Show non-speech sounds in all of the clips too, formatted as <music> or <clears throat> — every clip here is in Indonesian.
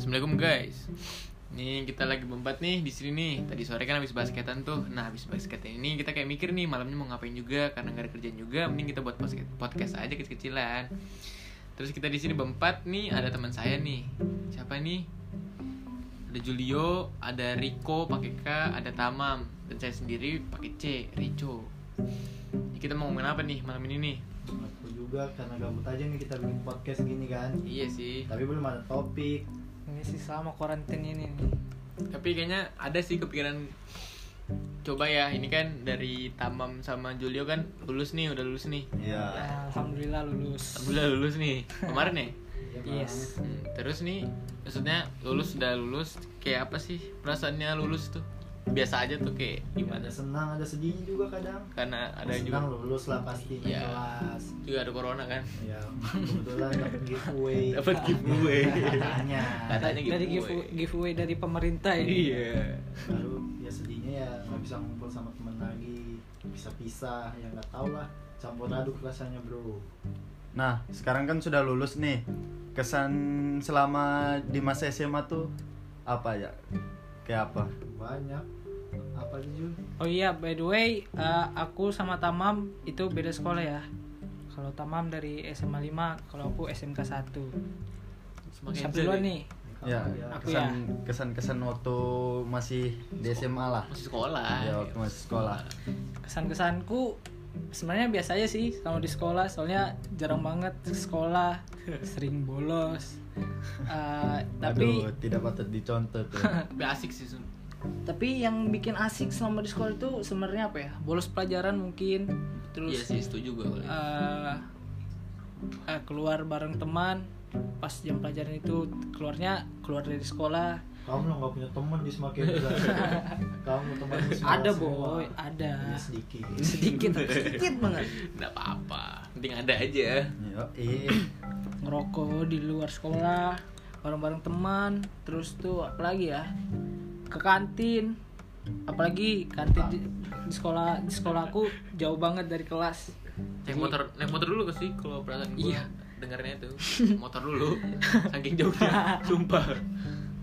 Assalamualaikum guys. Nih kita lagi berempat nih di sini nih. Tadi sore kan habis basketan tuh. Nah habis basketan ini kita kayak mikir nih malamnya mau ngapain juga karena nggak ada kerjaan juga. Mending kita buat podcast podcast aja kecil-kecilan. Terus kita di sini berempat nih ada teman saya nih. Siapa nih? Ada Julio, ada Rico pakai K, ada Tamam dan saya sendiri pakai C, Rico. Jadi kita mau ngomongin apa nih malam ini nih? Aku juga karena gabut aja nih kita bikin podcast gini kan. Iya sih. Tapi belum ada topik. Ini sih selama karantin ini nih. Tapi kayaknya ada sih kepikiran coba ya ini kan dari Tamam sama Julio kan lulus nih udah lulus nih Iya. Ya, Alhamdulillah lulus. Alhamdulillah lulus nih kemarin ya <laughs> Iya, Yes. Hmm, terus nih maksudnya lulus udah lulus kayak apa sih perasaannya lulus tuh biasa aja tuh kayak gimana Ada senang, ada sedihnya juga kadang. karena ada senang juga lulus lah pasti kelas. juga ada corona kan Ya, kebetulan dapat giveaway. <laughs> Dapat giveaway. Katanya. Katanya dari giveaway. giveaway, giveaway dari pemerintah ini. iya Baru ya sedihnya ya nggak bisa ngumpul sama teman lagi, bisa pisah, ya nggak tau lah. Campur aduk rasanya bro. Nah, sekarang kan sudah lulus nih. Kesan selama di masa SMA tuh apa ya? Kayak apa? Banyak. Apa aja Jul? Oh iya, by the way, eh, aku sama Tamam itu beda sekolah ya. Kalau Tamam dari SMA 5, kalau aku SMK 1. semakin Siapa bisa duluan nih? Ya, Aku kesan kesan-kesan waktu masih di SMA lah. masih sekolah Ya, waktu masih sekolah. Kesan-kesanku sebenarnya biasa aja sih sama di sekolah, soalnya jarang banget ke sekolah, <laughs> sering bolos. Eh, <laughs> tapi Aduh, tidak patut dicontoh tuh. asik sih Sun. Tapi yang bikin asik selama di sekolah itu sebenarnya apa ya? Bolos pelajaran mungkin, terus iya sih setuju gue eh, eh, keluar bareng teman pas jam pelajaran itu keluarnya keluar dari sekolah Kamu lo nggak punya teman di semakin <laughs> Kamu semua ada semua. boy ada Ya, sedikit. sedikit <laughs> sedikit banget nggak apa-apa penting ada aja eh. ngerokok di luar sekolah bareng-bareng teman terus tuh apalagi ya ke kantin. Apalagi kantin di, di sekolah di sekolahku jauh banget dari kelas. Naik motor naik motor dulu ke sih kalau perasaan gue Iya. dengarnya itu. <laughs> Motor dulu <laughs> saking jauhnya. <laughs> Sumpah.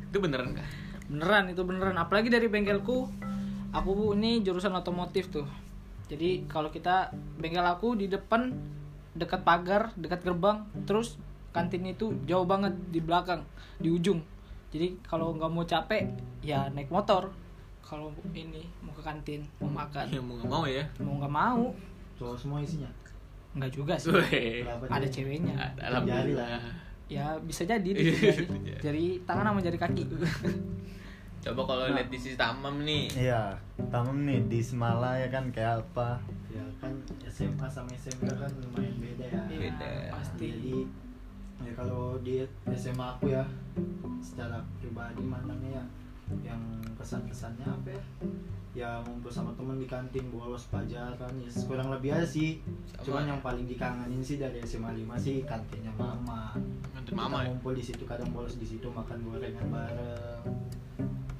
Itu beneran kan beneran itu beneran. Apalagi dari bengkelku aku ini jurusan otomotif tuh. Jadi kalau kita bengkel aku di depan dekat pagar dekat gerbang terus kantin itu jauh banget di belakang di ujung jadi kalau nggak mau capek ya naik motor. Kalau ini mau ke kantin mau makan. Ya mau nggak mau ya. Mau nggak mau. Cowok semua isinya. nggak juga sih. Ada ceweknya. Alhamdulillah. ya bisa jadi <laughs> bisa jadi. tangan sama jari kaki. <laughs> Coba kalau lihat di sisi tamam nih. Iya, tamam nih di Semala ya kan kayak apa? Ya kan SMA sama SMK kan lumayan beda ya. Beda. pasti. Jadi ya kalau di SMA aku ya secara pribadi mandangnya ya yang kesan-kesannya apa ya? Ya ngumpul sama temen di kantin bolos pelajaran ya kurang lebih aja sih. Sama. Cuman yang paling dikangenin sih dari SMA 5 sih kantinnya mama. Kantin Kita mama ya ngumpul di situ kadang bolos di situ makan gorengan bareng.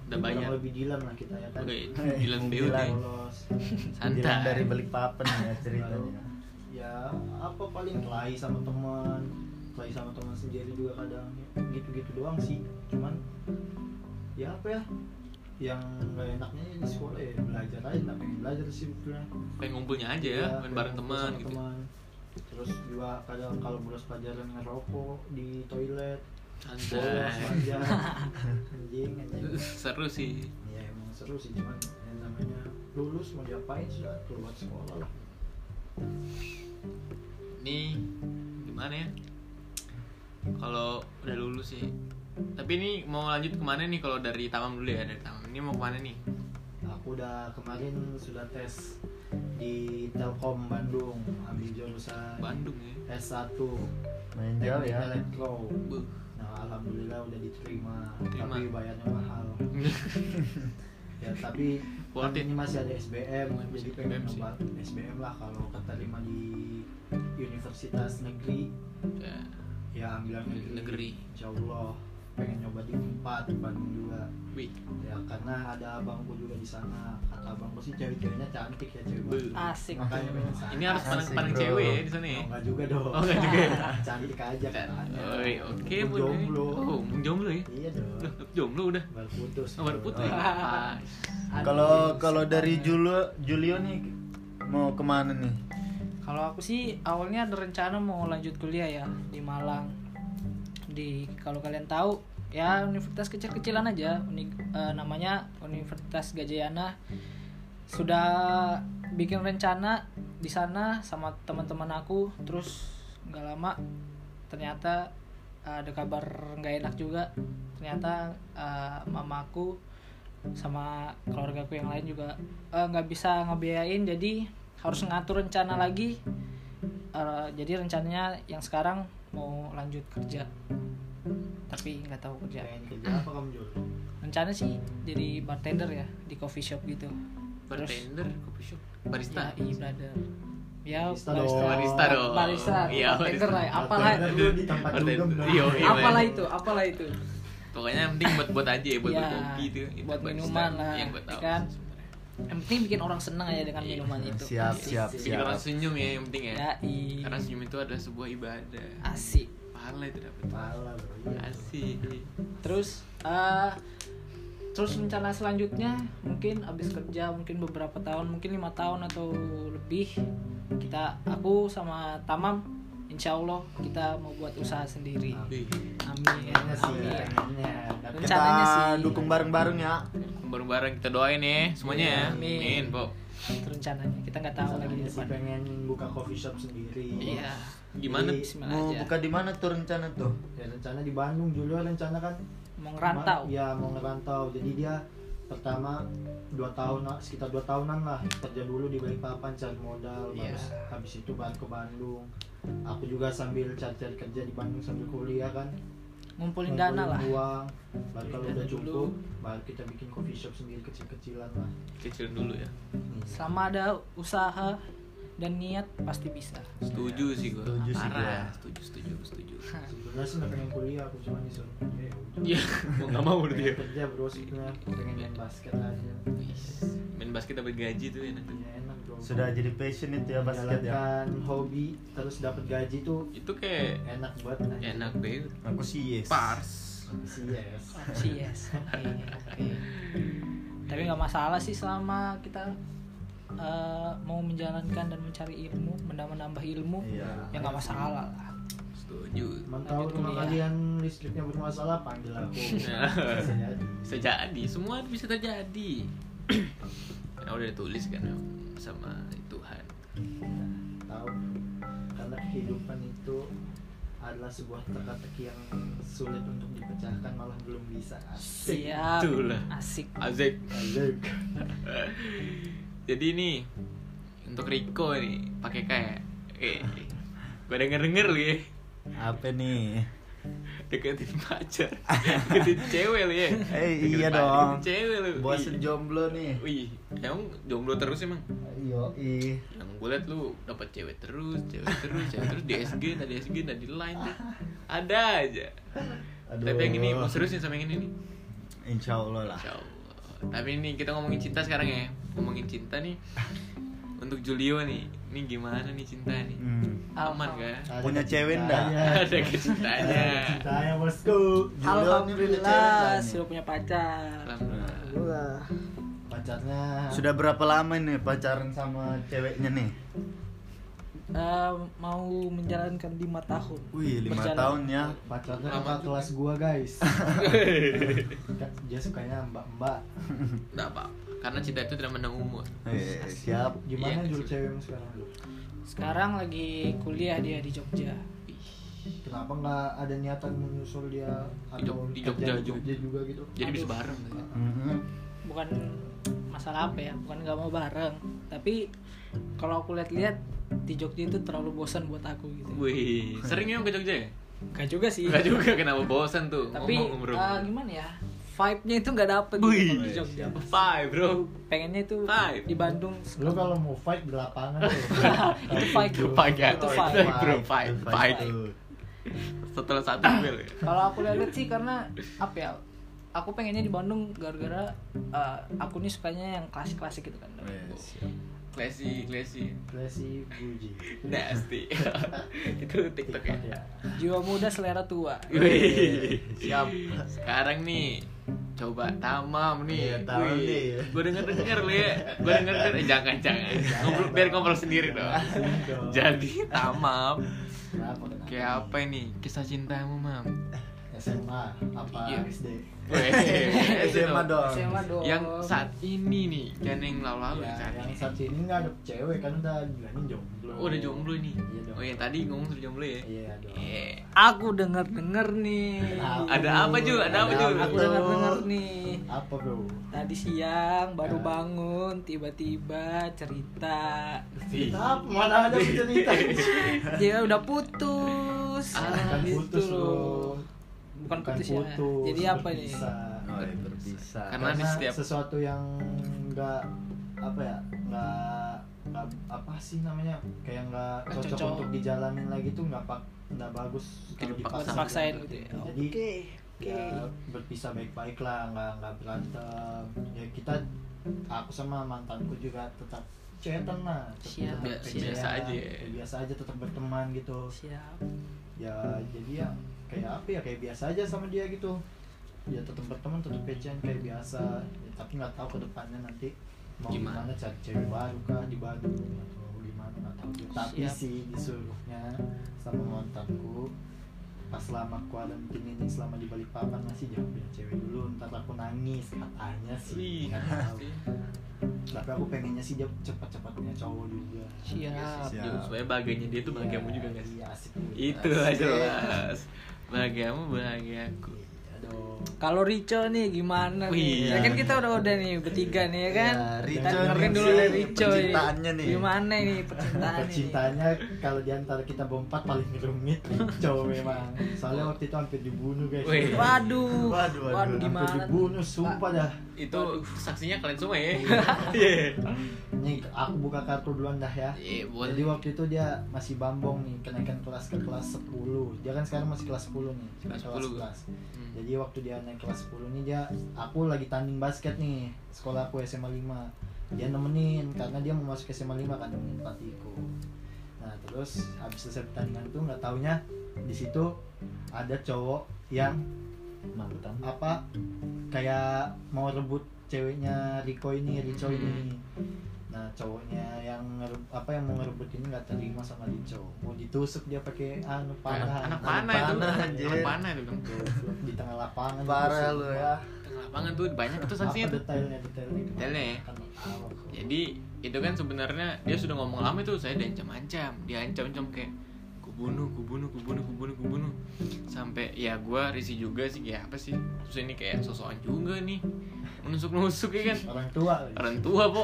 udah bayar Kurang lebih dilan lah kita ya kan. oke <laughs> Dilan. Bolos. Bilang santai dari balik papan ya ceritanya. ya apa paling kelahi sama teman kelahi sama teman sendiri juga kadang gitu-gitu doang sih. Cuman ya apa ya yang nggak enaknya ya di sekolah ya belajar aja nggak pengen belajar sih sebetulnya. Pengen ngumpulnya aja ya Iya, main bareng teman gitu. teman. terus juga kadang kalau bolos pelajaran ngerokok di toilet. Bolos aja <laughs> anjing anjing. Seru sih. Ya emang seru sih cuman yang namanya lulus mau diapain sudah keluar sekolah lah. Ini gimana ya kalau udah lulus sih tapi ini mau lanjut ke mana nih kalau dari tamam dulu ya dari tamam ini mau ke mana nih Aku udah kemarin sudah tes di Telkom Bandung ambil jurusan Bandung ya S1 Main jauh ya. Elektro. Nah, alhamdulillah udah diterima, Terima. tapi bayarnya mahal. <laughs> ya, tapi Worth kan it. ini masih ada SBM, jadi pengen nyoba SBM lah kalau keterima di universitas negeri Ya, ya ambil negeri. Negeri. Insya Allah. pengen nyoba di empat di Bandung juga Wih, ya karena ada abangku juga di sana kata abangku sih cewek-ceweknya cantik ya cewek. Asik. makanya pengen sana ini harus pandang pandang bro. cewek ya di sana ya. oh, enggak juga dong Oh, enggak juga ya? <laughs> cantik aja katanya Oh, iya, oke, Bu. jomblo Oh, jomblo ya? iya dong Udah, jomblo udah. baru putus Oh, baru putus. Oh. Ah, Kalau kalau dari Julio Julio nih mau ke mana nih? Kalau aku sih awalnya ada rencana mau lanjut kuliah ya di Malang. Di kalau kalian tahu ya universitas kecil-kecilan aja, uni, eh, namanya Universitas Gajayana. Sudah bikin rencana di sana sama teman-teman aku, terus nggak lama ternyata ada kabar nggak enak juga. Ternyata eh, mamaku sama keluargaku yang lain juga eh, nggak bisa ngebiayain jadi harus ngatur rencana lagi Eh, jadi rencananya yang sekarang mau lanjut kerja tapi nggak tahu kerja apa kamu Jul rencana sih jadi bartender ya di coffee shop gitu bartender, coffee shop, barista. ya i brother ya Barista dong. Barista dong. barista Iya, bartender barista. lah ya. apalah Bartender dong. Iya, iya, apalah itu apalah itu Pokoknya yang penting buat buat aja ya, buat Iya, buat kopi itu. itu buat barista. minuman lah, Yang gue tahu. kan? Yang penting bikin orang senang aja dengan Iya. minuman itu Siap, Asik. siap, Bikin siap. orang senyum ya yang penting ya. ya i Karena senyum itu adalah sebuah ibadah. asik Pahala itu dapat. Pala bro iya. Asik. terus eh terus rencana selanjutnya mungkin abis kerja mungkin beberapa tahun mungkin lima tahun atau lebih kita aku sama Tamam Insya Allah kita mau buat usaha sendiri. Amin. Amin. Pengennya tapi Kita Rencananya sih. dukung bareng-bareng ya. bareng-bareng kita doain ya semuanya ya. Amin. Amin, itu rencananya. Kita nggak tahu lagi di Rencananya sih depan. pengen buka coffee shop sendiri. Iya. Gimana? Jadi, Mau aja. buka di mana tuh rencana tuh? ya rencana di Bandung Julio rencana kan? Mau ngerantau. Ma- ya mau ngerantau. Jadi dia pertama dua tahun sekitar dua tahunan lah kerja dulu di Balikpapan cari modal Iya. habis habis itu baru ke Bandung aku juga sambil cari-cari kerja di Bandung sambil kuliah kan ngumpulin dana lah uang baru kalau udah dulu. cukup baru kita bikin coffee shop sendiri kecil-kecilan lah Kecilin dulu ya. selama ada usaha dan niat pasti bisa Setuju sih gua. Setuju sih gua. Setuju, setuju, setuju. <laughs> sebenarnya sih nggak pengen kuliah aku cuma disuruh kerja ya. Iya, <laughs> mau nggak mau berarti ya. pengen kerja bro sebenarnya pengen main basket aja Main basket dapat gaji tuh enak tuh. ya enak bro Sudah jadi passion itu ya basket ya. Hobi terus dapat gaji tuh Itu kayak enak banget anjing. enak banget. Aku sih yes. Pars. sih yes opsi yes oke tapi nggak masalah sih selama kita eh, mau menjalankan dan mencari ilmu menambah menambah ilmu Iya. ya nggak masalah lah Setuju. Mantau rumah kalian listriknya bermasalah panggil aku. Bisa <laughs> jadi. Bisa jadi, semua bisa terjadi. <clears throat> Karena udah ditulis kan sama Tuhan. tahu karena kehidupan itu adalah sebuah teka-teki yang sulit untuk dipecahkan malah belum bisa asik siap Itulah. asik Azek. asik <laughs> Jadi nih untuk Riko nih pakai kayak eh gue denger denger ya Apa nih? deketin pacar deketin cewek lu ya Eh, Deketin iya pacar, dong. cewek lu Bosen jomblo nih. wih emang jomblo terus emang Yo, ih. yang gue liat lu dapat cewek terus cewek terus cewek terus di SG tadi SG tadi line tuh ada aja Aduh. tapi yang ini mau seriusin sama yang ini nih Insya Allah lah. Insya Allah. Tapi ini kita ngomongin cinta sekarang ya. Ngomongin cinta nih. Untuk Julio nih, ini gimana nih cinta nih? Hmm. Aman kan? Ada Punya cewek cintanya. Ada kecintanya. cintanya bosku Julio nih punya cewek alhamdulillah sudah punya pacar Alhamdulillah. pacarnya Sudah berapa lama nih pacaran sama ceweknya nih? Eh, mau menjalankan lima tahun Wih, lima Berjalan. tahun ya. pacarnya kakak kelas gua guys <laughs> dia sukanya mbak-mbak Enggak apa. Karena cinta itu tidak menang umur. Eh, siap. gimana Iya, Jul sih. cewekmu sekarang sekarang lagi kuliah dia di Jogja kenapa nggak ada niatan menyusul dia atau di Jogja di Jogja juga gitu Jadi bisa bareng. Mhm. bukan masalah apa ya bukan nggak mau bareng tapi kalau aku lihat-lihat di Jogja itu terlalu bosan buat aku gitu Wih, <laughs> sering emang ke Jogja ya? Gak juga sih Enggak juga kenapa bosan tuh tapi ngomong eh, gimana ya vibe-nya itu nggak dapet Wih, gitu di Jogja Five bro. pengennya itu Vibe. di Bandung lo kalau mau fight di lapangan tuh <laughs> itu fight Itu fight ya. Itu Fight, bro. Fight, fight. Setelah satu bel ya. Kalau aku lihat sih karena apa ya? Aku pengennya di Bandung gara-gara eh, aku nih sukanya yang klasik-klasik gitu kan. Wes. Classy, classy. Classy Buji. Nasty. <laughs> itu TikTok ya. ya. Jiwa muda selera tua. Wih. Siap. Sekarang nih coba tamam nih. Iya, tamam nih. Gue denger denger lu ya. Gue denger denger eh, jangan jangan. Ngobrol biar ngobrol sendiri dong. Jadi tamam. Kayak apa ini kisah cintamu mam? SMA apa Iya. SD? <laughs> SMA dong. SMA dong. Yang saat ini nih, jangan yang lalu-lalu Ya, saat yang ini. saat ini nggak ada cewek kan udah bilangin jomblo. Oh, udah jomblo ini. Iya dong. Oh, yang tadi ngomong sudah jomblo ya? Iya dong. Iya. Aku denger-denger nih. Ada apa, Ju? Ada apa, Ju? Aku denger-denger nih. Apa bro? Tadi siang baru bangun tiba-tiba cerita Cerita apa? Mana ada cerita? <laughs> dia udah putus. Ah, kan putus loh. Bukan putus ya. Jadi apa berpisah. Oh, ya, berpisah. Karena setiap sesuatu yang nggak apa ya nggak nggak apa sih namanya kayak nggak Nggak cocok, cocok. untuk dijalanin lagi tuh nggak pak nggak bagus kalau Dipaksa. dipaksa Dipaksain gitu ya. jadi Oke. Oke. ya berpisah baik-baik lah nggak nggak berantem ya kita aku sama mantanku juga tetap chatan lah Siap, tetap biasa- aja ya. ya biasa aja tetap berteman gitu Siap. ya jadi ya kayak apa ya kayak biasa aja sama dia gitu ya tetap berteman tetap pecian kayak biasa ya, tapi nggak tahu ke depannya nanti mau Gimana? gimana, cari cewek baru kah di Bandung atau gimana nggak tahu juga. tapi Siap. sih disuruhnya sama mantanku pas selama kuarantin ini selama di Balikpapan masih jangan punya cewek dulu ntar aku nangis katanya sih nggak tahu. tapi aku pengennya sih dia cepat-cepat punya cowok juga Siap. Siap. Ju, supaya bahagianya dia tuh bahagiamu juga guys. iya asik Itu lah jelas. Bahagiamu bahagiaku. Iya Kalau Rico nih gimana nih? Wih. Ya kan kita udah udah nih bertiga nih ya kan. Ya, Rico Kita dengerin nih dulu dari Rico nih. percintaannya nih. Gimana nih percintaan Percintaannya kalau di antara kita berempat paling rumit cowok memang. Soalnya waktu itu hampir dibunuh guys. Wih. Waduh. Waduh, waduh. Waduh Hampir gimana? dibunuh, sumpah dah. Itu saksinya kalian semua ya. Iya. Nih aku buka kartu duluan dah ya. Iya, boleh. Jadi waktu itu dia masih bambong nih, kenaikan kelas ke kelas 10 Dia kan sekarang masih kelas 10 nih, Kelas kelas 10. 11 Hmm. Jadi waktu dia naik kelas 10 nih dia, aku lagi tanding basket nih Sekolah aku SMA 5 Dia nemenin, karena dia mau masuk SMA 5 kan nemenin pelatihku Nah terus habis selesai pertandingan itu nggak taunya di situ ada cowok yang Mantan. apa kayak mau rebut ceweknya Riko ini Rico ini nah cowoknya yang apa yang mau ngerebut ini nggak terima sama Rico mau ditusuk dia pakai anu panah Anak Anak panah itu. panah, Anak panah itu dong. Di tengah lapangan Parah lu ya. Tengah lapangan tuh banyak tuh saksinya apa tuh. detailnya detailnya Detailnya ya? Kan. Jadi itu kan sebenarnya dia sudah ngomong lama itu saya diancam-ancam, diancam-ancam kayak kubunuh, kubunuh, kubunuh, kubunuh, kubunuh. Sampai ya gua risih juga sih kayak apa sih? Terus ini kayak sosokan juga nih. Menusuk-nusuk ya kan. orang tua. Orang tua, Po.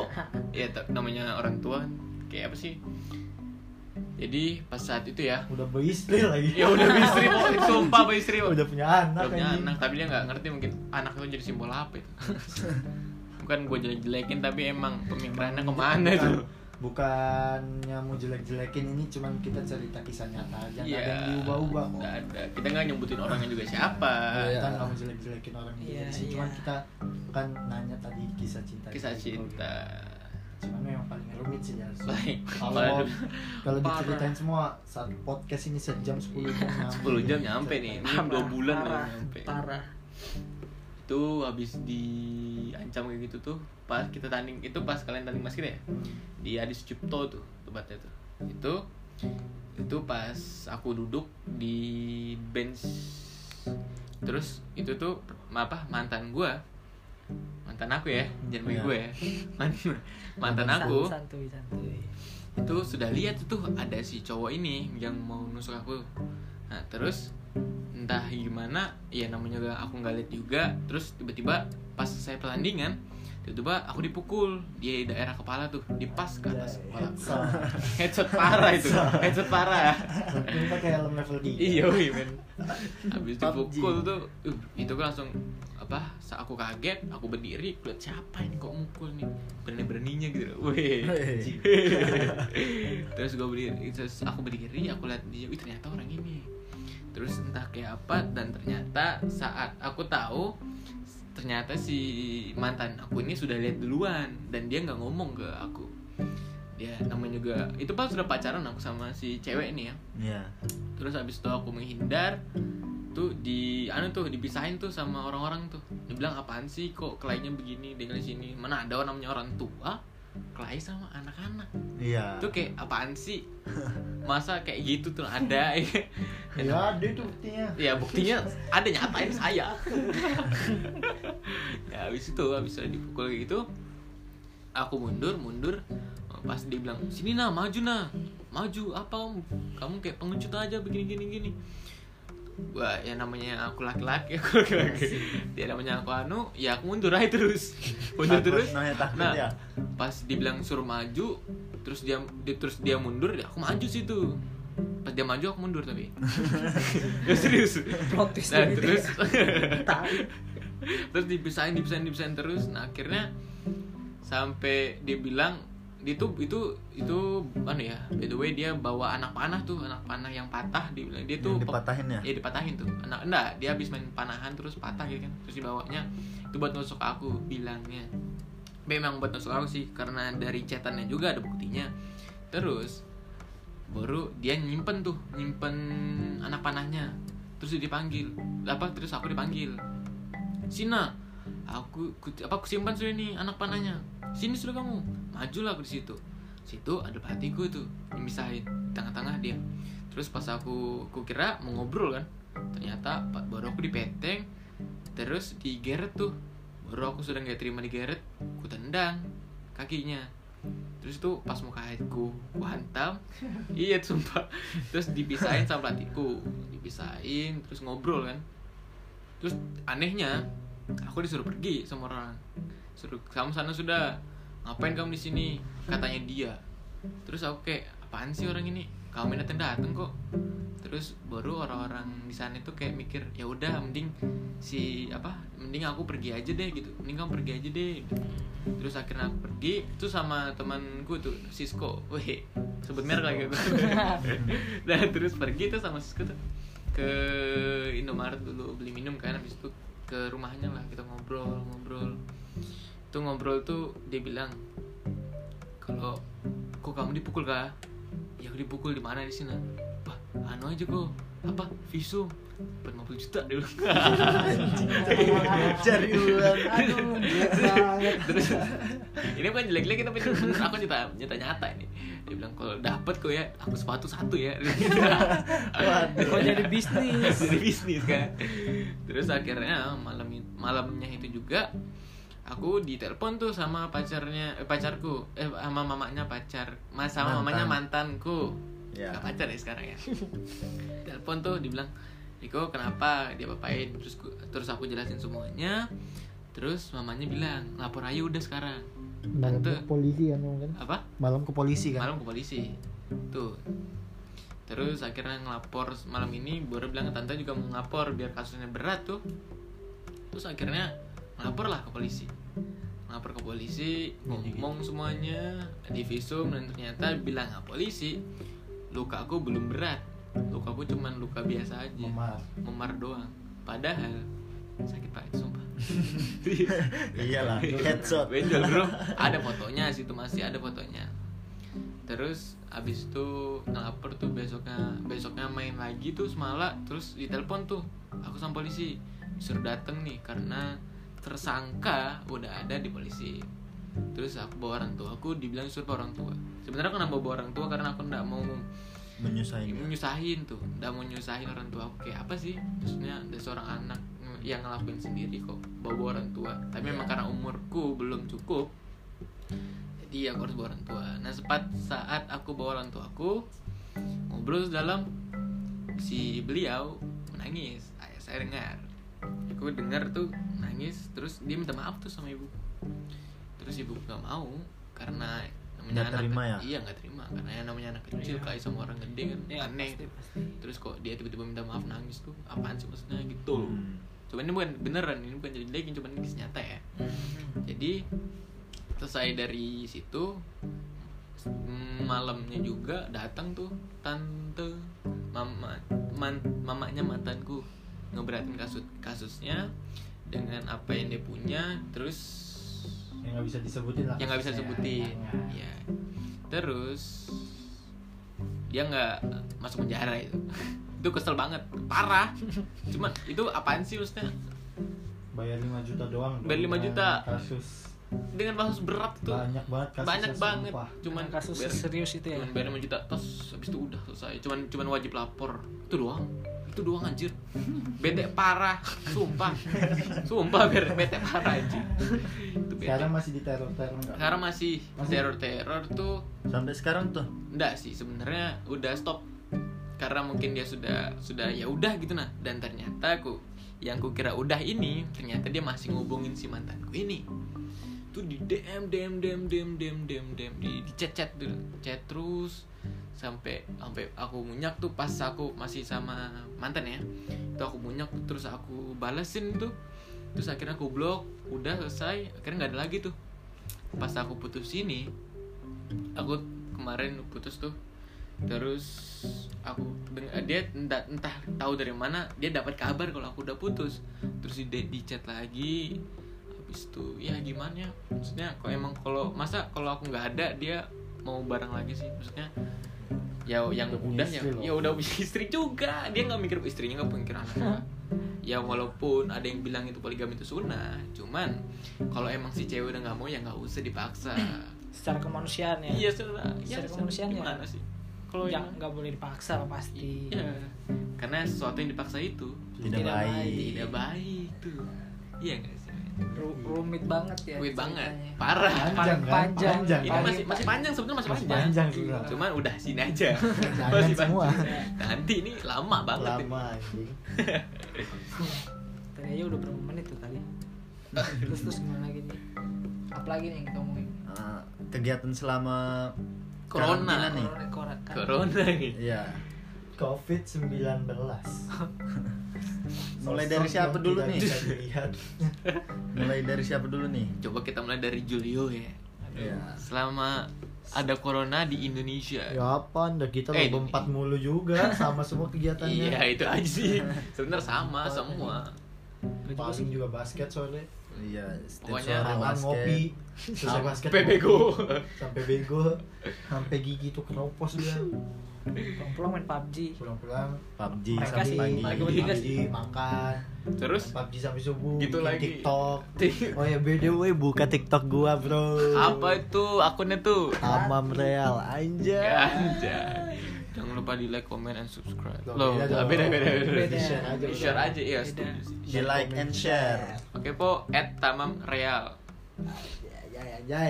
Ya namanya orang tua kan. kayak apa sih? Jadi pas saat itu ya, udah beristri lagi ya udah istri, Po. <laughs> Sumpah istri, Po. udah punya anak Udah punya anak, tapi dia nggak ngerti mungkin anak itu jadi simbol apa itu. <laughs> Bukan gue jelek-jelekin tapi emang pemikirannya ke mana tuh? Bukannya mau jelek-jelekin ini cuman kita cerita kisah nyata aja nggak ada yang diubah-ubah kok Nggak ada. Kita nggak nyebutin orangnya juga siapa. Iya. kita nggak mau jelek-jelekin orang juga Iya, di sini. iya. cuman kita kan nanya tadi kisah cinta Kisah cinta. cuman memang paling rumit sih ya kalau kalau diceritain semua saat podcast ini sejam 10 jam <laughs> 10 jam nyampe nih. Ini dua bulan parah, nyampe. Parah. Itu habis diancam kayak gitu tuh. Pas kita tanding itu pas kalian tanding basket ya. Di Adi Sucipto tuh tempatnya tuh. Itu itu pas aku duduk di bench terus itu tuh apa mantan gua mantan aku ya jangan Iya. gue ya <laughs> mantan, mantan aku Santuy, santuy. itu sudah lihat tuh ada si cowok ini yang mau nusuk aku nah terus entah gimana ya namanya juga aku nggak lihat juga. Terus tiba-tiba pas saya pertandingan tiba-tiba aku dipukul di daerah kepala tuh di pas ke atas kepala. aku. Headshot. <laughs> headshot parah itu headshot. parah. Ini pakai helm level 3 iya men. Habis dipukul tuh uh, itu kan langsung apa sa- aku kaget aku berdiri lihat siapa ini kok mukul nih? Berani beraninya gitu. Wih. <laughs> Terus gue berdiri terus aku berdiri aku lihat dia ternyata orang ini terus entah kayak apa dan ternyata saat aku tahu ternyata si mantan aku ini sudah lihat duluan dan dia nggak ngomong ke aku. Dia namanya juga itu pas sudah pacaran aku sama si cewek ini ya. Iya. terus habis itu aku menghindar tuh di anu tuh dipisahin tuh sama orang-orang tuh. Dibilang apaan sih kok kelainnya begini dengan sini mana ada orang namanya orang tua kelahi sama anak-anak. Iya. itu kayak apaan sih? Masa kayak gitu tuh ada ya ada itu buktinya. Ya buktinya ada nyatain saya. Ya habis itu habis saya dipukul kayak gitu aku mundur mundur pas dia bilang sini nah maju nah. Maju apa kamu kamu kayak pengecut aja begini gini gini Wah, ya namanya aku laki-laki, aku laki-laki. Dia namanya aku anu, ya aku mundur aja terus. <laughs> Mundur terus. Nah, ya. pas dibilang suruh maju, terus dia, dia terus dia mundur, ya aku maju situ. Pas dia maju aku mundur tapi. <laughs> ya serius. Protes Nah, terus <laughs> terus dipisahin dipisahin dipisahin terus nah akhirnya sampai dia bilang dia tuh itu itu anu ya by the way dia bawa anak panah tuh anak panah yang patah dia bilang dia tuh Yang dipatahin ya? Iya dipatahin tuh. Anak enggak dia habis main panahan terus patah gitu kan terus dibawanya. Itu buat nusuk aku bilangnya. Memang buat nusuk aku sih karena dari chatannya juga ada buktinya. Terus baru dia nyimpen tuh nyimpen anak panahnya. Terus dipanggil. Apa terus aku dipanggil. Sina aku ku, apa aku simpan sudah nih anak panahnya. Sini sudah kamu. Majulah di situ. Situ ada pelatihku tuh yang misahin tengah-tengah dia. Terus pas aku ku kira mau ngobrol kan ternyata baru aku dipeteng. Terus digeret tuh. Baru aku sudah nggak terima digeret ku tendang kakinya. Terus tuh pas muka aku ku hantam. <laughs> Iya sumpah. Terus dipisahin sama pelatihku. Dipisahin terus ngobrol kan. Terus anehnya aku disuruh pergi sama orang. Suruh kamu sana sudah. Ngapain kamu di sini? Katanya dia. Terus aku kayak apaan sih orang ini? Kamu datang datang kok. Terus baru orang-orang di sana itu kayak mikir ya udah mending si apa mending aku pergi aja deh gitu. Mending kamu pergi aja deh terus akhirnya aku pergi itu sama temanku tuh Sisko. Weh sebut merek lagi aku. <laughs> Nah terus pergi tuh sama Sisko tuh ke Indomaret dulu beli minum kan habis itu ke rumahnya lah kita ngobrol ngobrol. Itu ngobrol tuh dia bilang kalau kok kamu dipukul kah ya aku dipukul di mana di sini? Wah anu aja kok. Apa? Visum? 50 juta dulu Cari uang. Aduh, jelek banget. terus <laughs> ini bukan jelek-jelek tapi aku nyata nyata nyata ini dia bilang kalau dapet kok ya aku sepatu satu ya <laughs> Waduh. Kok jadi bisnis? jadi bisnis kan terus akhirnya malam malamnya itu juga aku ditelepon tuh sama pacarnya eh, pacarku eh sama mamanya pacar mas sama Mantan. mamanya mantanku Ya. Gak pacar ya sekarang ya telepon tuh dibilang Iko kenapa dia papain terus terus aku jelasin semuanya terus mamanya bilang lapor aja udah sekarang malam Tante. ke polisi kan kan? Apa? Malam ke polisi kan? Malam ke polisi. Tuh. Terus akhirnya ngelapor malam ini baru bilang tante juga mau ngelapor biar kasusnya berat tuh. Terus akhirnya ngelapor lah ke polisi. Ngelapor ke polisi ngomong semuanya di visum dan ternyata bilang ke polisi luka aku belum berat. Luka aku cuman luka biasa aja. Memar. Memar doang. Padahal sakit banget sumpah. <laughs> Iyalah, headshot. benjol bro. <laughs> Ada fotonya situ masih ada fotonya. Terus abis itu ngelapor tuh besoknya besoknya main lagi tuh semalam terus ditelepon tuh aku sama polisi. Disuruh dateng nih karena tersangka udah ada di polisi. Terus aku bawa orang tua aku dibilang suruh bawa orang tua. Sebenarnya aku mau bawa orang tua karena aku nggak mau Menyusahin. ini nyusahin tuh. Nggak mau nyusahin orang tua aku. Kayak apa sih? Maksudnya ada seorang anak yang ngelakuin sendiri kok bawa orang tua. Tapi memang karena umurku belum cukup jadi aku harus bawa orang tua. Nah sepat saat aku bawa orang tua aku ngobrol dalam si beliau menangis. Ayah saya dengar. Aku dengar tuh nangis terus dia minta maaf tuh sama ibu. Terus ibu gak mau karena namanya Nggak anak terima ya? iya nggak terima. Karena yang namanya anak kecil Iya. kayak sama orang gede kan Ya, aneh. pasti, pasti. terus kok dia tiba-tiba minta maaf nangis tuh? Apaan sih maksudnya? Gitu loh. Hmm. Cuman ini bukan beneran ini bukan jadi lagi cuman ini nyata ya. Jadi selesai dari situ malamnya juga datang tuh tante mama man, mamanya mantanku ngeberatin kasus kasusnya dengan apa yang dia punya terus yang nggak bisa disebutin lah yang nggak bisa kasusnya. sebutin Nah, ya terus dia nggak masuk penjara itu itu kesel banget. Parah. Cuman itu apaan sih maksudnya? Bayar 5 juta doang Bayar 5 dengan juta. kasus. Dengan kasus berat tuh banyak banget kasus banyak banget. Cuman kasus bayar- serius itu ya. cuman bayar 5 juta terus habis itu udah selesai. Cuman cuman wajib lapor. Itu doang. Itu doang anjir. Bete parah. Sumpah. Sumpah biar bete parah anjir. Itu bete. Sekarang masih di teror teror nggak? Sekarang masih Masih? teror teror tuh. Sampai sekarang tuh. enggak sih sebenarnya udah stop karena mungkin dia sudah sudah ya udah gitu nah. Dan ternyata aku yang ku kira udah ini ternyata dia masih ngubungin si mantanku ini. Tuh di DM DM DM DM DM DM DM di, di chat chat dulu. Chat terus sampai sampai aku munyak tuh pas aku masih sama mantan ya. Itu aku munyak terus aku balesin tuh. Terus akhirnya aku blok udah selesai. Akhirnya nggak ada lagi tuh. Pas aku putus ini aku kemarin putus tuh terus aku deng- dia entah, entah tahu dari mana dia dapat kabar kalau aku udah putus. Terus di, di chat lagi habis itu ya gimana ya? Maksudnya kalau emang kalau masa kalau aku nggak ada dia mau bareng lagi sih? Maksudnya ya yang Udah ya, ya udah punya <laughs> istri juga. Dia nggak mikir istrinya nggak mikir anaknya ya walaupun ada yang bilang itu poligami itu sunnah cuman kalau emang si cewek udah nggak mau ya nggak usah dipaksa. Secara kemanusiaan ya? Iya sudah ya Secara kemanusiaan ya. gimana sih kalau yang nggak boleh dipaksa lah pasti. Iya. Karena sesuatu yang dipaksa itu Tidak, Tidak baik. baik. tidak baik tuh. Iya nggak sih? Ru- rumit banget ya Rumit banget. parah. Panjang kan? Panjang. panjang ini kan? masih masih panjang sebetulnya masih, Masih panjang, panjang juga. cuman udah sini aja. <laughs> Masih semua. panjang. nanti ini lama banget lama anjing. Tadi aja udah berapa menit tuh tadi? Terus terus gimana lagi nih? Apalagi nih yang kita omongin? Ah, kegiatan selama Corona. karantina nih. corona corona. Corona nih. Iya. covid 19 <laughs> Mulai dari siapa dulu nih? <laughs> Mulai dari siapa dulu nih? coba kita mulai dari Julio ya. Iya. selama ada corona di Indonesia. Ya apa anda? Kita Eh, empat mulu juga <laughs> sama semua kegiatannya. Iya itu aja sih. Sebenarnya sama semua. Paling juga basket soalnya Iya, setiap Pokoknya basket. ngopi selesai basket sampai bego sampai <laughs> bego sampai gigi tuh keropos dia. Pulang-pulang main PUBG pulang-pulang PUBG Mereka sampai sih, pagi. PUBG, bertiga sih. makan. Terus? PUBG sampai subuh Gitu lagi. TikTok. <laughs> Oh ya BDW buka TikTok gua bro. Apa itu? Akunnya tuh? Tamam Real anjay. Anjay. Jangan lupa di like comment and subscribe. Loh, loh beda beda dong. beda beda, Beda. Di share aja share aja iya sih. Di like and share. oke po at tamam real. Ya, ya, ya.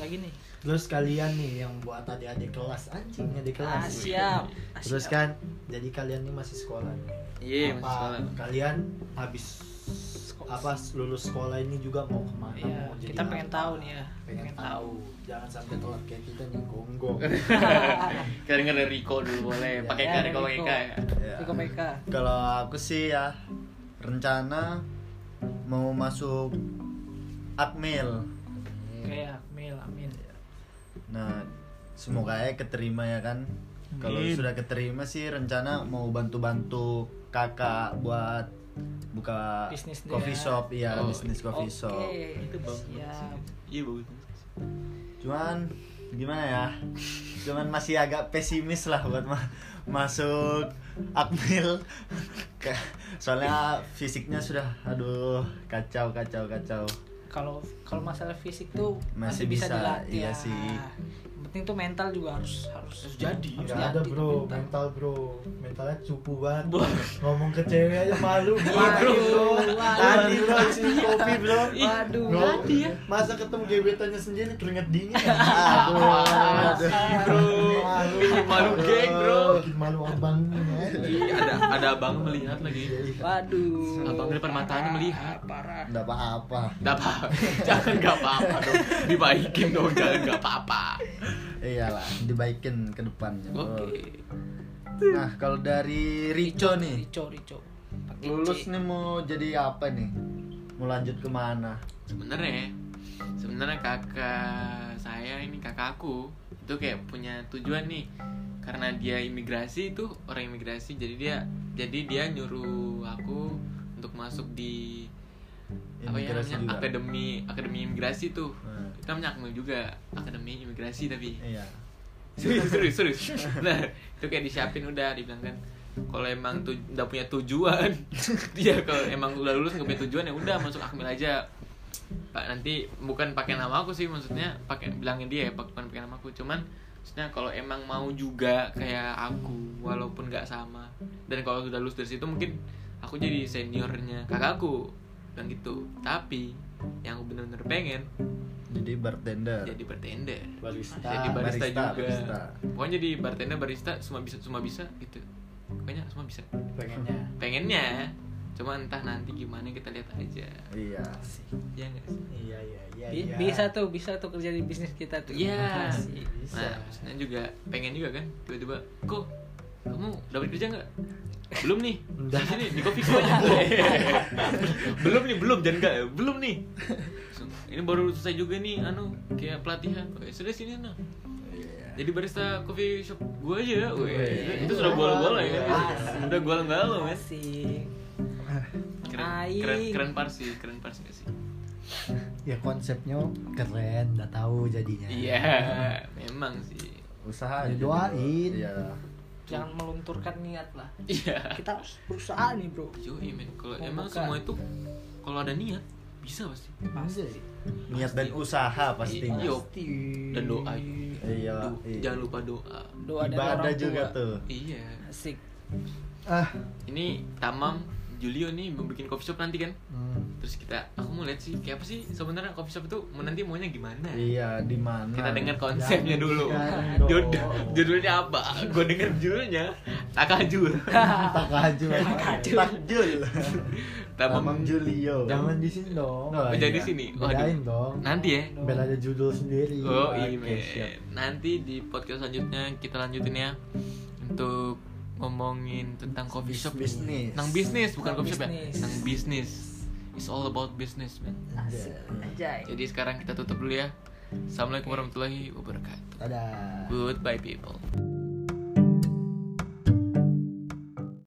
lagi nih Terus kalian nih yang buat adik-adik kelas anjing adik ah, kelas. siap Ah, Terus kan jadi kalian nih masih sekolah. iya masih apa sekolah kalian habis apa lulus sekolah ini juga mau ke mana? Iya, mau jadi kita pengen apa? tahu nih ya, Pengen, pengen tahu. Jangan sampai telat kayak kita nih gonggong. kita denger dari Rico dulu boleh pakai Ya, ya, dari Rico Rico. Eka ya Iya. Riko PK Kalau aku sih ya rencana mau masuk Akmil. kayak Nah, semoga ya keterima ya kan. Kalau sudah keterima sih rencana mau bantu-bantu kakak buat buka Bisnis dia. coffee shop, iya Oh, bisnis coffee Oke, shop. itu bagus iya bagus Cuman gimana ya? Cuman masih agak pesimis lah buat ma- masuk Akmil. <laughs> Soalnya fisiknya sudah aduh kacau kacau kacau. Kalau kalau masalah fisik tuh Masih masih, bisa, bisa, dilatih iya ya. sih. Yang penting tuh mental juga harus harus jadi. harus Gak ada bro, mental. mental bro, mentalnya cupu banget. Wah. Ngomong ke cewek aja malu. Waduh, bro. waduh. Tadi bro isi kopi bro. Waduh. Bro, Tadi ya. Masa ketemu gebetannya sendiri keringet dingin. Aduh, aduh. bro. Ih, malu geng, bro. Bikin malu abangnya. Ada abang melihat lagi Waduh. Abang di depan matanya melihat. Parah. Nggak apa-apa. Gak apa, <laughs> jangan gak apa-apa dong. Dibaikin dong, jangan gak apa-apa. Iyalah, dibaikin ke depannya. Oke. Nah, kalau dari Rico nih, Rico, Rico. Pakai lulus C. nih mau jadi apa nih? Mau lanjut ke mana? Sebenarnya, sebenarnya kakak saya ini kakakku itu kayak punya tujuan nih. karena dia imigrasi itu orang imigrasi jadi dia jadi dia nyuruh aku untuk masuk di apa ya namanya juga. akademi akademi imigrasi tuh. Hmm. itu namanya Akmil juga akademi imigrasi tapi. Iya. Serius <laughs> serius serius. Nah itu kayak disiapin udah dibilang kan kalau emang tuh udah punya tujuan. Dia <laughs> kalau emang udah lulus nggak punya tujuan ya udah masuk akmil aja. Pak nanti bukan pakai nama aku sih maksudnya pakai bilangin dia ya bukan pakai nama aku. Cuman maksudnya kalau emang mau juga kayak aku walaupun nggak sama. Dan kalau sudah lulus dari situ mungkin aku jadi seniornya kakakku. Bilang gitu. Tapi yang aku bener-bener pengen jadi bartender. Jadi bartender. Barista. Jadi barista, barista, juga. barista. pokoknya jadi bartender barista semua bisa semua bisa gitu. Pokoknya semua bisa. Pengennya. Pengennya cuma entah nanti gimana kita lihat aja. Iya. Ya nggak sih? Iya iya iya iya. bisa tuh bisa tuh kerja di bisnis kita tuh. Iya. Asik. bisa. Nah maksudnya juga pengen juga kan tiba-tiba kok kamu dapat kerja nggak? Belum nih Udah. di sini di kopi aja <laughs> belum nih belum jangan nggak belum nih. Ini baru selesai juga nih anu kayak pelatihan. Oh, ya sudah sini nah Iya. jadi barista coffee shop gua aja. Weh, itu sudah gua-gua ya. Asik. udah gua-gua men Asik. Keren Aing. keren keren parsi keren parsi gak sih? Ya konsepnya keren udah tahu jadinya. Iya memang sih. Usaha Ya, aja doain. iya. Jangan melunturkan niat lah. Iya. Kita harus berusaha nih bro. Yo men. Kalau emang buka. semua itu kalau ada niat bisa pasti. Pasti. Niat dan usaha pastinya Iya. dan doa juga. Iya, Do- iya. jangan lupa doa. Doa ibadah juga tuh. Iya. Asik. Ah. Ini Tamam Julio nih mau bikin coffee shop nanti kan. Hmm. terus kita aku mau lihat sih kayak apa sih sebenarnya coffee shop itu mau nanti maunya gimana? Iya di mana? Kita dengar konsepnya Jangan dulu. sekarang Jud- dong. judulnya apa? Gue denger judulnya takajul. <laughs> Tak kaju takjul. Tamam Julio. Jangan di sini dong. Oh, Oh, jadi iya. sini. Bedain dong. Nanti ya. Biar ada judul sendiri. Oh Oke, iya. Nanti di podcast selanjutnya kita lanjutin ya. Untuk ngomongin tentang coffee shop nih. Bisnis. Tentang bisnis bukan coffee shop ya. Tentang bisnis It's all about business man asik Anjay. Jadi sekarang kita tutup dulu ya Assalamualaikum warahmatullahi wabarakatuh dadah Goodbye people